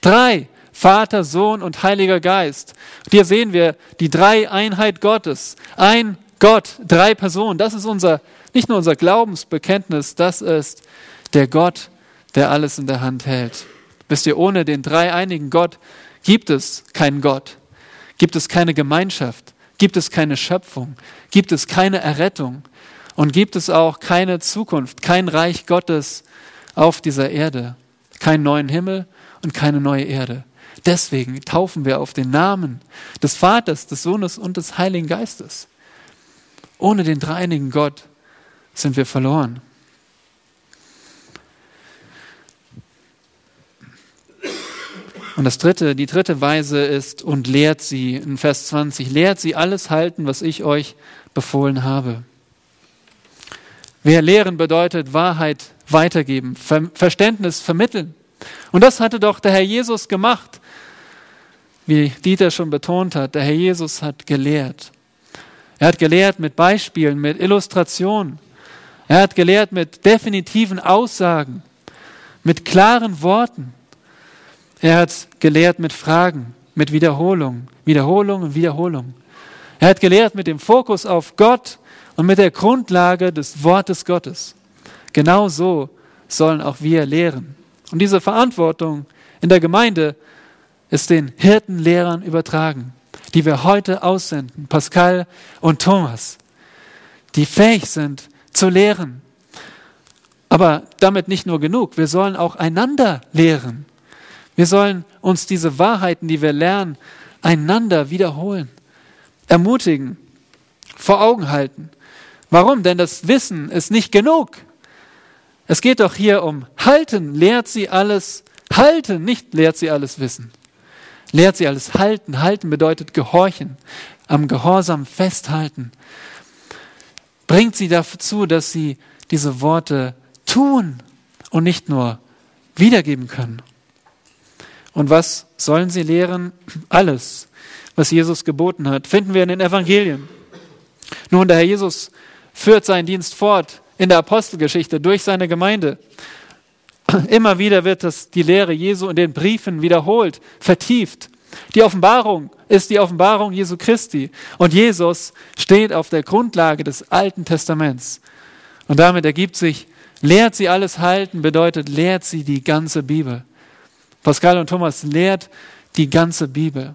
Drei. Vater, Sohn und Heiliger Geist. Und hier sehen wir die Dreieinheit Gottes. Ein Gott, drei Personen. Das ist unser, nicht nur unser Glaubensbekenntnis, das ist der Gott, der alles in der Hand hält. Wisst ihr, ohne den dreieinigen Gott gibt es keinen Gott, gibt es keine Gemeinschaft, gibt es keine Schöpfung, gibt es keine Errettung und gibt es auch keine Zukunft, kein Reich Gottes auf dieser Erde, keinen neuen Himmel und keine neue Erde. Deswegen taufen wir auf den Namen des Vaters, des Sohnes und des Heiligen Geistes. Ohne den dreinigen Gott sind wir verloren. Und das dritte, die dritte Weise ist, und lehrt sie, in Vers 20, lehrt sie alles halten, was ich euch befohlen habe. Wer lehren bedeutet Wahrheit weitergeben, Verständnis vermitteln. Und das hatte doch der Herr Jesus gemacht. Wie Dieter schon betont hat, der Herr Jesus hat gelehrt. Er hat gelehrt mit Beispielen, mit Illustrationen. Er hat gelehrt mit definitiven Aussagen, mit klaren Worten. Er hat gelehrt mit Fragen, mit Wiederholung, Wiederholung und Wiederholung. Er hat gelehrt mit dem Fokus auf Gott und mit der Grundlage des Wortes Gottes. Genau so sollen auch wir lehren. Und diese Verantwortung in der Gemeinde ist den Hirtenlehrern übertragen, die wir heute aussenden, Pascal und Thomas, die fähig sind zu lehren. Aber damit nicht nur genug, wir sollen auch einander lehren. Wir sollen uns diese Wahrheiten, die wir lernen, einander wiederholen, ermutigen, vor Augen halten. Warum? Denn das Wissen ist nicht genug. Es geht doch hier um Halten. Lehrt sie alles halten, nicht lehrt sie alles wissen. Lehrt sie alles halten. Halten bedeutet gehorchen, am Gehorsam festhalten. Bringt sie dazu, dass sie diese Worte tun und nicht nur wiedergeben können. Und was sollen sie lehren? Alles, was Jesus geboten hat, finden wir in den Evangelien. Nun, der Herr Jesus führt seinen Dienst fort in der Apostelgeschichte durch seine Gemeinde. Immer wieder wird das, die Lehre Jesu in den Briefen wiederholt, vertieft. Die Offenbarung ist die Offenbarung Jesu Christi. Und Jesus steht auf der Grundlage des Alten Testaments. Und damit ergibt sich, lehrt sie alles halten, bedeutet, lehrt sie die ganze Bibel. Pascal und Thomas lehrt die ganze Bibel.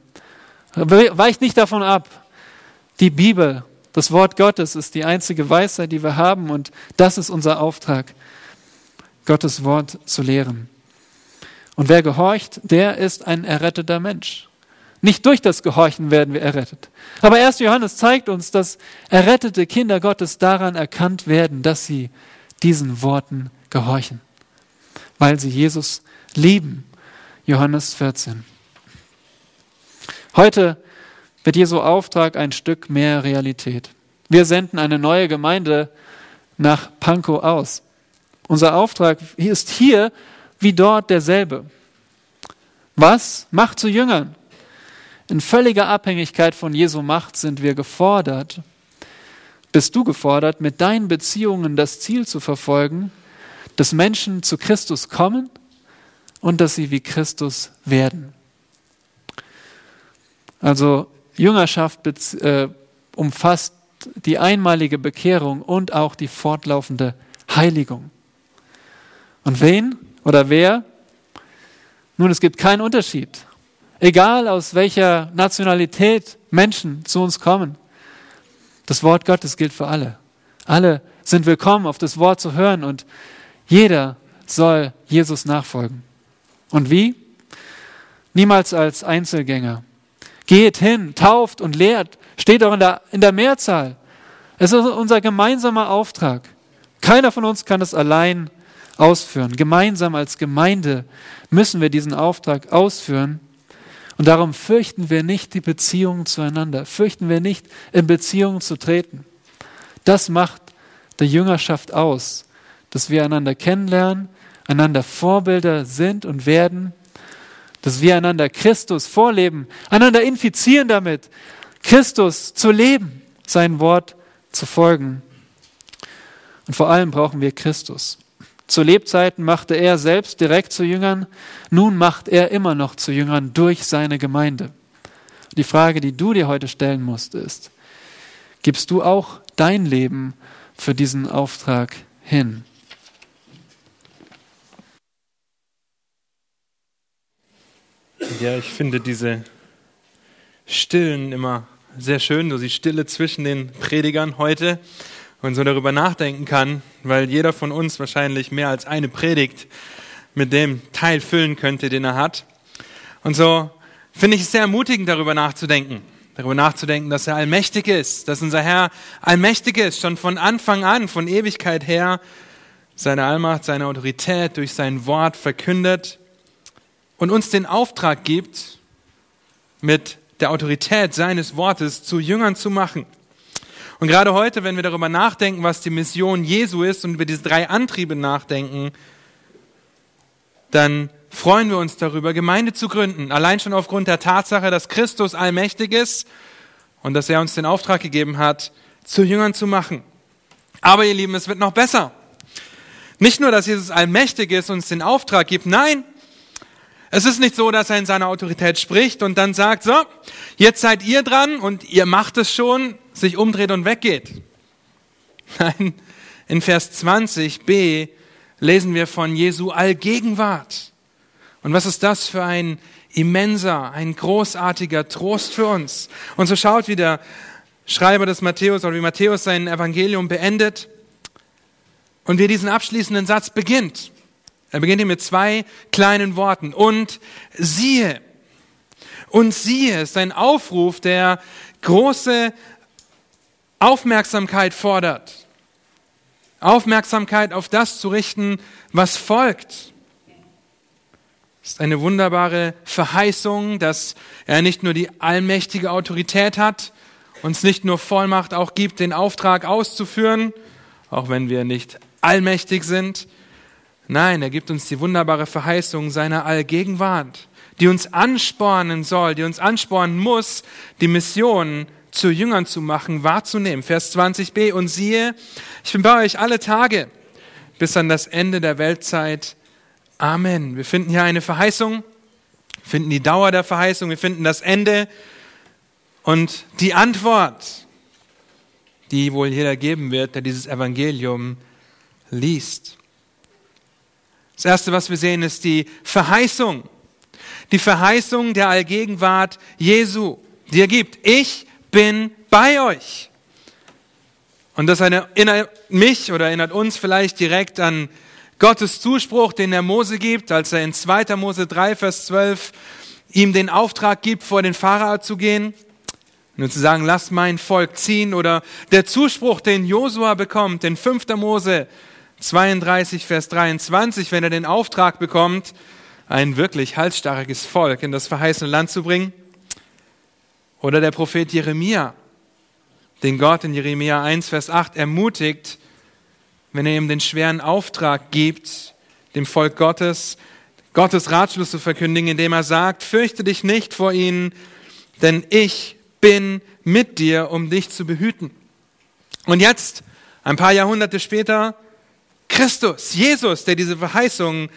Weicht nicht davon ab. Die Bibel, das Wort Gottes ist die einzige Weisheit, die wir haben und das ist unser Auftrag. Gottes Wort zu lehren. Und wer gehorcht, der ist ein erretteter Mensch. Nicht durch das Gehorchen werden wir errettet. Aber 1. Johannes zeigt uns, dass errettete Kinder Gottes daran erkannt werden, dass sie diesen Worten gehorchen, weil sie Jesus lieben. Johannes 14. Heute wird Jesu Auftrag ein Stück mehr Realität. Wir senden eine neue Gemeinde nach Pankow aus. Unser Auftrag ist hier wie dort derselbe. Was? Macht zu Jüngern. In völliger Abhängigkeit von Jesu Macht sind wir gefordert, bist du gefordert, mit deinen Beziehungen das Ziel zu verfolgen, dass Menschen zu Christus kommen und dass sie wie Christus werden. Also Jüngerschaft äh, umfasst die einmalige Bekehrung und auch die fortlaufende Heiligung. Und wen oder wer? Nun, es gibt keinen Unterschied. Egal aus welcher Nationalität Menschen zu uns kommen. Das Wort Gottes gilt für alle. Alle sind willkommen, auf das Wort zu hören und jeder soll Jesus nachfolgen. Und wie? Niemals als Einzelgänger. Geht hin, tauft und lehrt, steht auch in der, in der Mehrzahl. Es ist unser gemeinsamer Auftrag. Keiner von uns kann es allein ausführen. Gemeinsam als Gemeinde müssen wir diesen Auftrag ausführen. Und darum fürchten wir nicht die Beziehungen zueinander, fürchten wir nicht, in Beziehungen zu treten. Das macht der Jüngerschaft aus, dass wir einander kennenlernen, einander Vorbilder sind und werden, dass wir einander Christus vorleben, einander infizieren damit, Christus zu leben, sein Wort zu folgen. Und vor allem brauchen wir Christus. Zu Lebzeiten machte er selbst direkt zu Jüngern, nun macht er immer noch zu Jüngern durch seine Gemeinde. Die Frage, die du dir heute stellen musst, ist, gibst du auch dein Leben für diesen Auftrag hin? Ja, ich finde diese Stillen immer sehr schön, so die Stille zwischen den Predigern heute und so darüber nachdenken kann, weil jeder von uns wahrscheinlich mehr als eine Predigt mit dem Teil füllen könnte, den er hat. Und so finde ich es sehr ermutigend, darüber nachzudenken. Darüber nachzudenken, dass er allmächtig ist, dass unser Herr allmächtig ist, schon von Anfang an, von Ewigkeit her, seine Allmacht, seine Autorität durch sein Wort verkündet und uns den Auftrag gibt, mit der Autorität seines Wortes zu Jüngern zu machen. Und gerade heute, wenn wir darüber nachdenken, was die Mission Jesu ist und über diese drei Antriebe nachdenken, dann freuen wir uns darüber, Gemeinde zu gründen. Allein schon aufgrund der Tatsache, dass Christus allmächtig ist und dass er uns den Auftrag gegeben hat, zu Jüngern zu machen. Aber ihr Lieben, es wird noch besser. Nicht nur, dass Jesus allmächtig ist und uns den Auftrag gibt, nein, es ist nicht so, dass er in seiner Autorität spricht und dann sagt, so, jetzt seid ihr dran und ihr macht es schon, sich umdreht und weggeht. *laughs* Nein, in Vers 20b lesen wir von Jesu Allgegenwart. Und was ist das für ein immenser, ein großartiger Trost für uns? Und so schaut, wie der Schreiber des Matthäus oder wie Matthäus sein Evangelium beendet und wie diesen abschließenden Satz beginnt. Er beginnt hier mit zwei kleinen Worten. Und siehe. Und siehe ist ein Aufruf, der große Aufmerksamkeit fordert. Aufmerksamkeit auf das zu richten, was folgt. Es ist eine wunderbare Verheißung, dass er nicht nur die allmächtige Autorität hat, uns nicht nur Vollmacht auch gibt, den Auftrag auszuführen, auch wenn wir nicht allmächtig sind, Nein, er gibt uns die wunderbare Verheißung seiner Allgegenwart, die uns anspornen soll, die uns anspornen muss, die Mission zu Jüngern zu machen, wahrzunehmen. Vers 20b, und siehe, ich bin bei euch alle Tage bis an das Ende der Weltzeit. Amen. Wir finden hier eine Verheißung, finden die Dauer der Verheißung, wir finden das Ende und die Antwort, die wohl jeder geben wird, der dieses Evangelium liest. Das Erste, was wir sehen, ist die Verheißung. Die Verheißung der Allgegenwart Jesu, die er gibt. Ich bin bei euch. Und das erinnert mich oder erinnert uns vielleicht direkt an Gottes Zuspruch, den er Mose gibt, als er in 2. Mose 3, Vers 12 ihm den Auftrag gibt, vor den Pharao zu gehen. Nur zu sagen, lass mein Volk ziehen. Oder der Zuspruch, den Josua bekommt, in 5. Mose 32, Vers 23, wenn er den Auftrag bekommt, ein wirklich halsstarriges Volk in das verheißene Land zu bringen. Oder der Prophet Jeremia, den Gott in Jeremia 1, Vers 8 ermutigt, wenn er ihm den schweren Auftrag gibt, dem Volk Gottes, Gottes Ratschluss zu verkündigen, indem er sagt, fürchte dich nicht vor ihnen, denn ich bin mit dir, um dich zu behüten. Und jetzt, ein paar Jahrhunderte später, Christus, Jesus, der diese Verheißung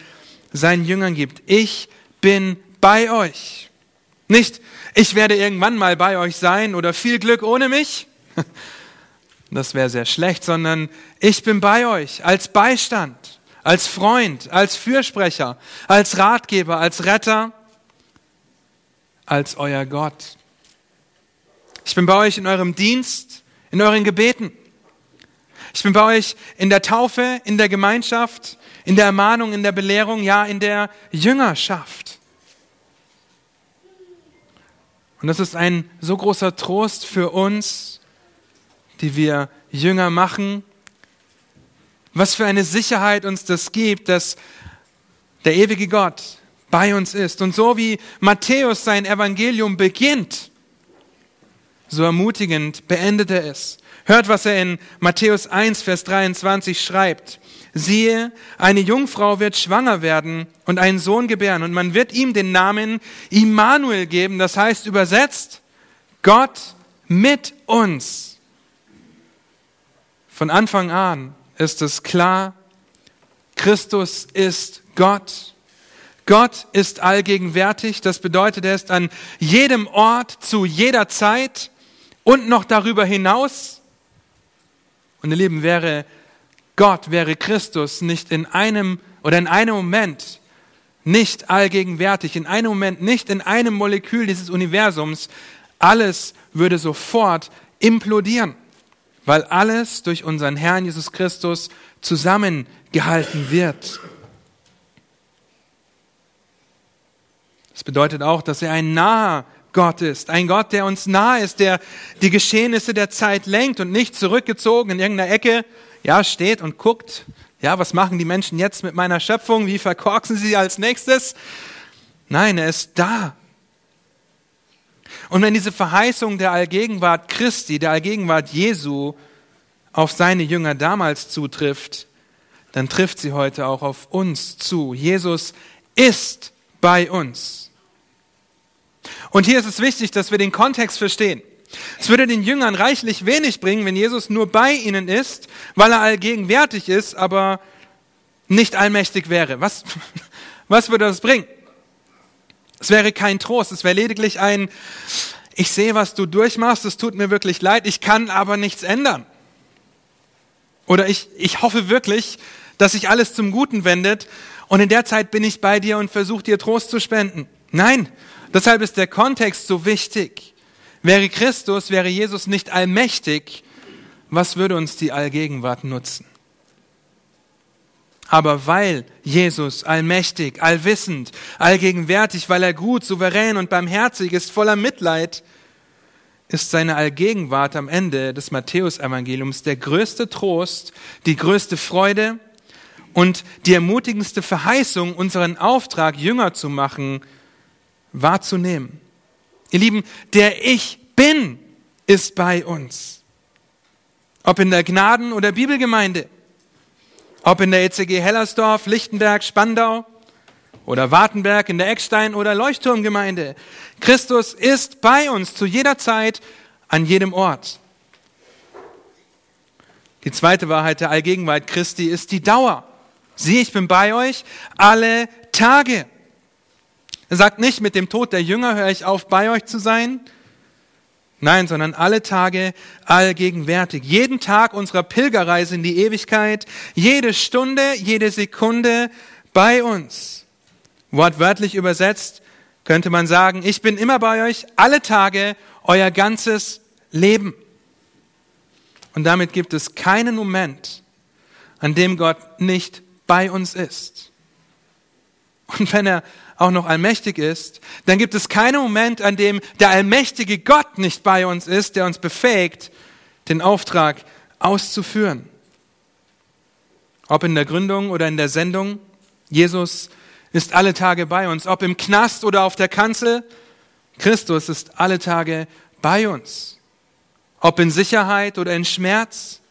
seinen Jüngern gibt. Ich bin bei euch. Nicht, ich werde irgendwann mal bei euch sein oder viel Glück ohne mich. *laughs* Das wäre sehr schlecht, sondern ich bin bei euch als Beistand, als Freund, als Fürsprecher, als Ratgeber, als Retter, als euer Gott. Ich bin bei euch in eurem Dienst, in euren Gebeten. Ich bin bei euch in der Taufe, in der Gemeinschaft, in der Ermahnung, in der Belehrung, ja, in der Jüngerschaft. Und das ist ein so großer Trost für uns, die wir Jünger machen. Was für eine Sicherheit uns das gibt, dass der ewige Gott bei uns ist. Und so wie Matthäus sein Evangelium beginnt, so ermutigend beendet er es. Hört, was er in Matthäus 1, Vers 23 schreibt. Siehe, eine Jungfrau wird schwanger werden und einen Sohn gebären und man wird ihm den Namen Immanuel geben, das heißt übersetzt, Gott mit uns. Von Anfang an ist es klar, Christus ist Gott. Gott ist allgegenwärtig, das bedeutet, er ist an jedem Ort, zu jeder Zeit und noch darüber hinaus. Und ihr Lieben, wäre Gott, wäre Christus nicht in einem oder in einem Moment nicht allgegenwärtig, in einem Moment nicht in einem Molekül dieses Universums, alles würde sofort implodieren, weil alles durch unseren Herrn Jesus Christus zusammengehalten wird. Das bedeutet auch, dass er ein naher Gott ist. Ein Gott, der uns nahe ist, der die Geschehnisse der Zeit lenkt und nicht zurückgezogen in irgendeiner Ecke, ja, steht und guckt, ja, was machen die Menschen jetzt mit meiner Schöpfung? Wie verkorksen sie als nächstes? Nein, er ist da. Und wenn diese Verheißung der Allgegenwart Christi, der Allgegenwart Jesu auf seine Jünger damals zutrifft, dann trifft sie heute auch auf uns zu. Jesus ist bei uns. Und hier ist es wichtig, dass wir den Kontext verstehen. Es würde den Jüngern reichlich wenig bringen, wenn Jesus nur bei ihnen ist, weil er allgegenwärtig ist, aber nicht allmächtig wäre. Was, *laughs* was würde das bringen? Es wäre kein Trost, es wäre lediglich ein, ich sehe, was du durchmachst, es tut mir wirklich leid, ich kann aber nichts ändern. Oder ich, ich hoffe wirklich, dass sich alles zum Guten wendet und in der Zeit bin ich bei dir und versuche dir Trost zu spenden. Nein, Deshalb ist der Kontext so wichtig. Wäre Christus, wäre Jesus nicht allmächtig, was würde uns die Allgegenwart nutzen? Aber weil Jesus allmächtig, allwissend, allgegenwärtig, weil er gut, souverän und barmherzig ist, voller Mitleid, ist seine Allgegenwart am Ende des Matthäusevangeliums der größte Trost, die größte Freude und die ermutigendste Verheißung, unseren Auftrag Jünger zu machen, wahrzunehmen. Ihr Lieben, der Ich bin ist bei uns. Ob in der Gnaden- oder Bibelgemeinde, ob in der ECG Hellersdorf, Lichtenberg, Spandau oder Wartenberg in der Eckstein- oder Leuchtturmgemeinde. Christus ist bei uns zu jeder Zeit, an jedem Ort. Die zweite Wahrheit der Allgegenwart Christi ist die Dauer. Sieh, ich bin bei euch alle Tage. Er sagt nicht, mit dem Tod der Jünger höre ich auf, bei euch zu sein. Nein, sondern alle Tage allgegenwärtig. Jeden Tag unserer Pilgerreise in die Ewigkeit, jede Stunde, jede Sekunde bei uns. Wortwörtlich übersetzt könnte man sagen, ich bin immer bei euch, alle Tage, euer ganzes Leben. Und damit gibt es keinen Moment, an dem Gott nicht bei uns ist. Und wenn er auch noch allmächtig ist, dann gibt es keinen Moment, an dem der allmächtige Gott nicht bei uns ist, der uns befähigt, den Auftrag auszuführen. Ob in der Gründung oder in der Sendung, Jesus ist alle Tage bei uns. Ob im Knast oder auf der Kanzel, Christus ist alle Tage bei uns. Ob in Sicherheit oder in Schmerz,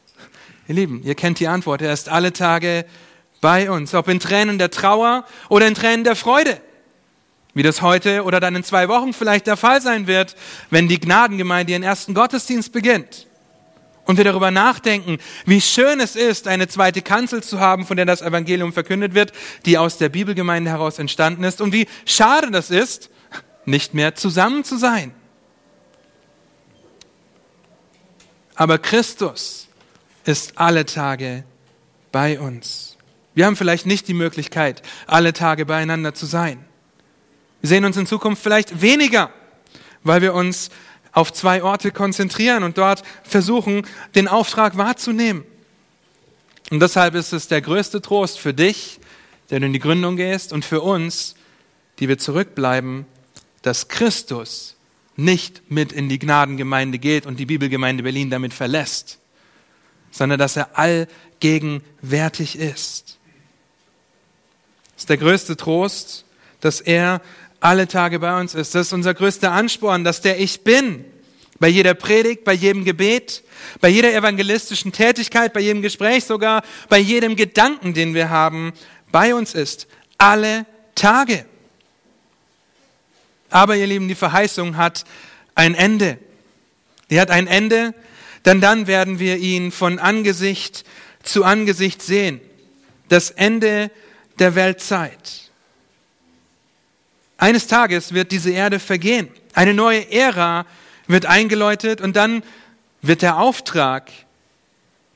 ihr Lieben, ihr kennt die Antwort, er ist alle Tage bei uns. Ob in Tränen der Trauer oder in Tränen der Freude. Wie das heute oder dann in zwei Wochen vielleicht der Fall sein wird, wenn die Gnadengemeinde ihren ersten Gottesdienst beginnt. Und wir darüber nachdenken, wie schön es ist, eine zweite Kanzel zu haben, von der das Evangelium verkündet wird, die aus der Bibelgemeinde heraus entstanden ist. Und wie schade das ist, nicht mehr zusammen zu sein. Aber Christus ist alle Tage bei uns. Wir haben vielleicht nicht die Möglichkeit, alle Tage beieinander zu sein. Wir sehen uns in Zukunft vielleicht weniger, weil wir uns auf zwei Orte konzentrieren und dort versuchen, den Auftrag wahrzunehmen. Und deshalb ist es der größte Trost für dich, der du in die Gründung gehst, und für uns, die wir zurückbleiben, dass Christus nicht mit in die Gnadengemeinde geht und die Bibelgemeinde Berlin damit verlässt, sondern dass er allgegenwärtig ist. Das ist der größte Trost, dass er alle Tage bei uns ist. Das ist unser größter Ansporn, dass der Ich Bin bei jeder Predigt, bei jedem Gebet, bei jeder evangelistischen Tätigkeit, bei jedem Gespräch, sogar bei jedem Gedanken, den wir haben, bei uns ist. Alle Tage. Aber ihr Lieben, die Verheißung hat ein Ende. Die hat ein Ende, denn dann werden wir ihn von Angesicht zu Angesicht sehen. Das Ende der Weltzeit. Eines Tages wird diese Erde vergehen. Eine neue Ära wird eingeläutet und dann wird der Auftrag,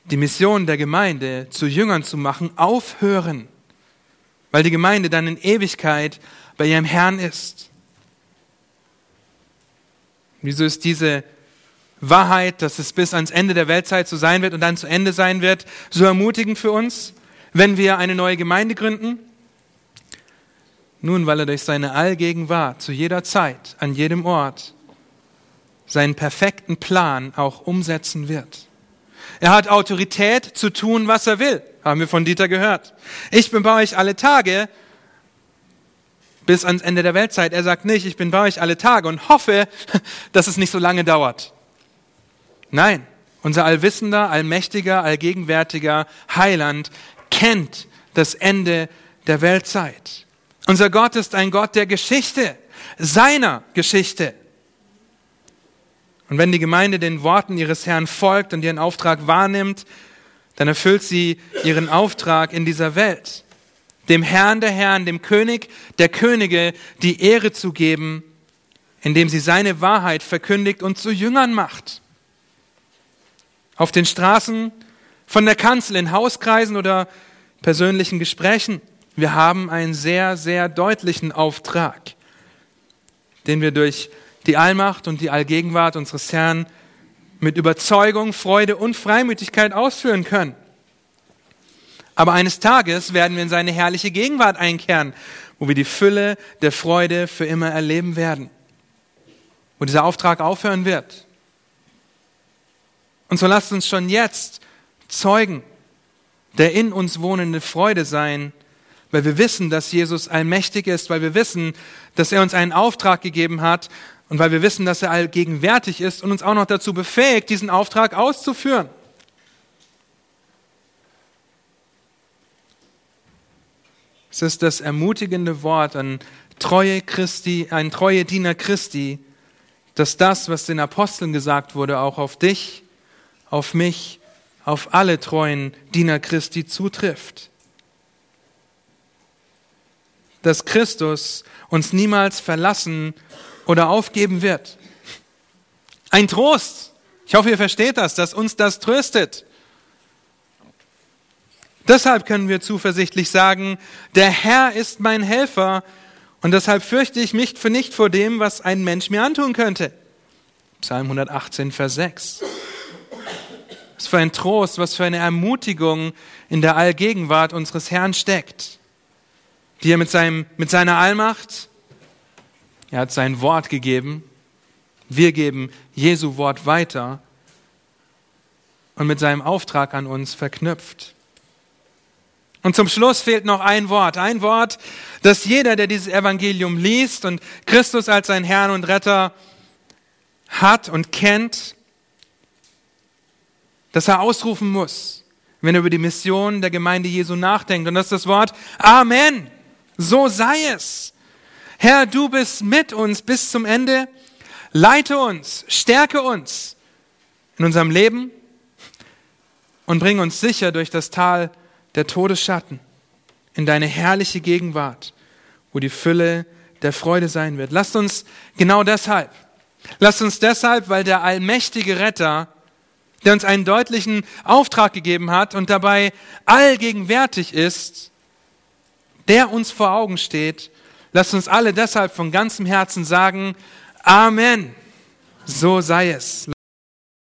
die Mission der Gemeinde zu Jüngern zu machen, aufhören, weil die Gemeinde dann in Ewigkeit bei ihrem Herrn ist. Wieso ist diese Wahrheit, dass es bis ans Ende der Weltzeit so sein wird und dann zu Ende sein wird, so ermutigend für uns, wenn wir eine neue Gemeinde gründen? Nun, weil er durch seine Allgegenwart zu jeder Zeit, an jedem Ort, seinen perfekten Plan auch umsetzen wird. Er hat Autorität zu tun, was er will, haben wir von Dieter gehört. Ich bin bei euch alle Tage bis ans Ende der Weltzeit. Er sagt nicht, ich bin bei euch alle Tage und hoffe, *laughs* dass es nicht so lange dauert. Nein, unser allwissender, allmächtiger, allgegenwärtiger Heiland kennt das Ende der Weltzeit. Unser Gott ist ein Gott der Geschichte, seiner Geschichte. Und wenn die Gemeinde den Worten ihres Herrn folgt und ihren Auftrag wahrnimmt, dann erfüllt sie ihren Auftrag in dieser Welt dem Herrn der Herren, dem König der Könige die Ehre zu geben, indem sie seine Wahrheit verkündigt und zu Jüngern macht. Auf den Straßen, von der Kanzel, in Hauskreisen oder persönlichen Gesprächen. Wir haben einen sehr, sehr deutlichen Auftrag, den wir durch die Allmacht und die Allgegenwart unseres Herrn mit Überzeugung, Freude und Freimütigkeit ausführen können. Aber eines Tages werden wir in seine herrliche Gegenwart einkehren, wo wir die Fülle der Freude für immer erleben werden. Wo dieser Auftrag aufhören wird. Und so lasst uns schon jetzt Zeugen der in uns wohnende Freude sein, weil wir wissen, dass Jesus allmächtig ist, weil wir wissen, dass er uns einen Auftrag gegeben hat und weil wir wissen, dass er allgegenwärtig ist und uns auch noch dazu befähigt, diesen Auftrag auszuführen. Es ist das ermutigende Wort an treue Christi, ein treue Diener Christi, dass das, was den Aposteln gesagt wurde, auch auf dich, auf mich, auf alle treuen Diener Christi zutrifft. Dass Christus uns niemals verlassen oder aufgeben wird. Ein Trost. Ich hoffe, ihr versteht das, dass uns das tröstet. Deshalb können wir zuversichtlich sagen, der Herr ist mein Helfer und deshalb fürchte ich mich für nicht vor dem, was ein Mensch mir antun könnte. Psalm 118, Vers 6. Was für ein Trost, was für eine Ermutigung in der Allgegenwart unseres Herrn steckt, die er mit, seinem, mit seiner Allmacht, er hat sein Wort gegeben, wir geben Jesu Wort weiter und mit seinem Auftrag an uns verknüpft. Und zum Schluss fehlt noch ein Wort. Ein Wort, das jeder, der dieses Evangelium liest und Christus als sein Herrn und Retter hat und kennt, das er ausrufen muss, wenn er über die Mission der Gemeinde Jesu nachdenkt. Und das ist das Wort Amen. So sei es. Herr, du bist mit uns bis zum Ende. Leite uns, stärke uns in unserem Leben und bring uns sicher durch das Tal der Todesschatten in deine herrliche Gegenwart, wo die Fülle der Freude sein wird. Lasst uns genau deshalb, lasst uns deshalb, weil der allmächtige Retter, der uns einen deutlichen Auftrag gegeben hat und dabei allgegenwärtig ist, der uns vor Augen steht, lasst uns alle deshalb von ganzem Herzen sagen, Amen. So sei es.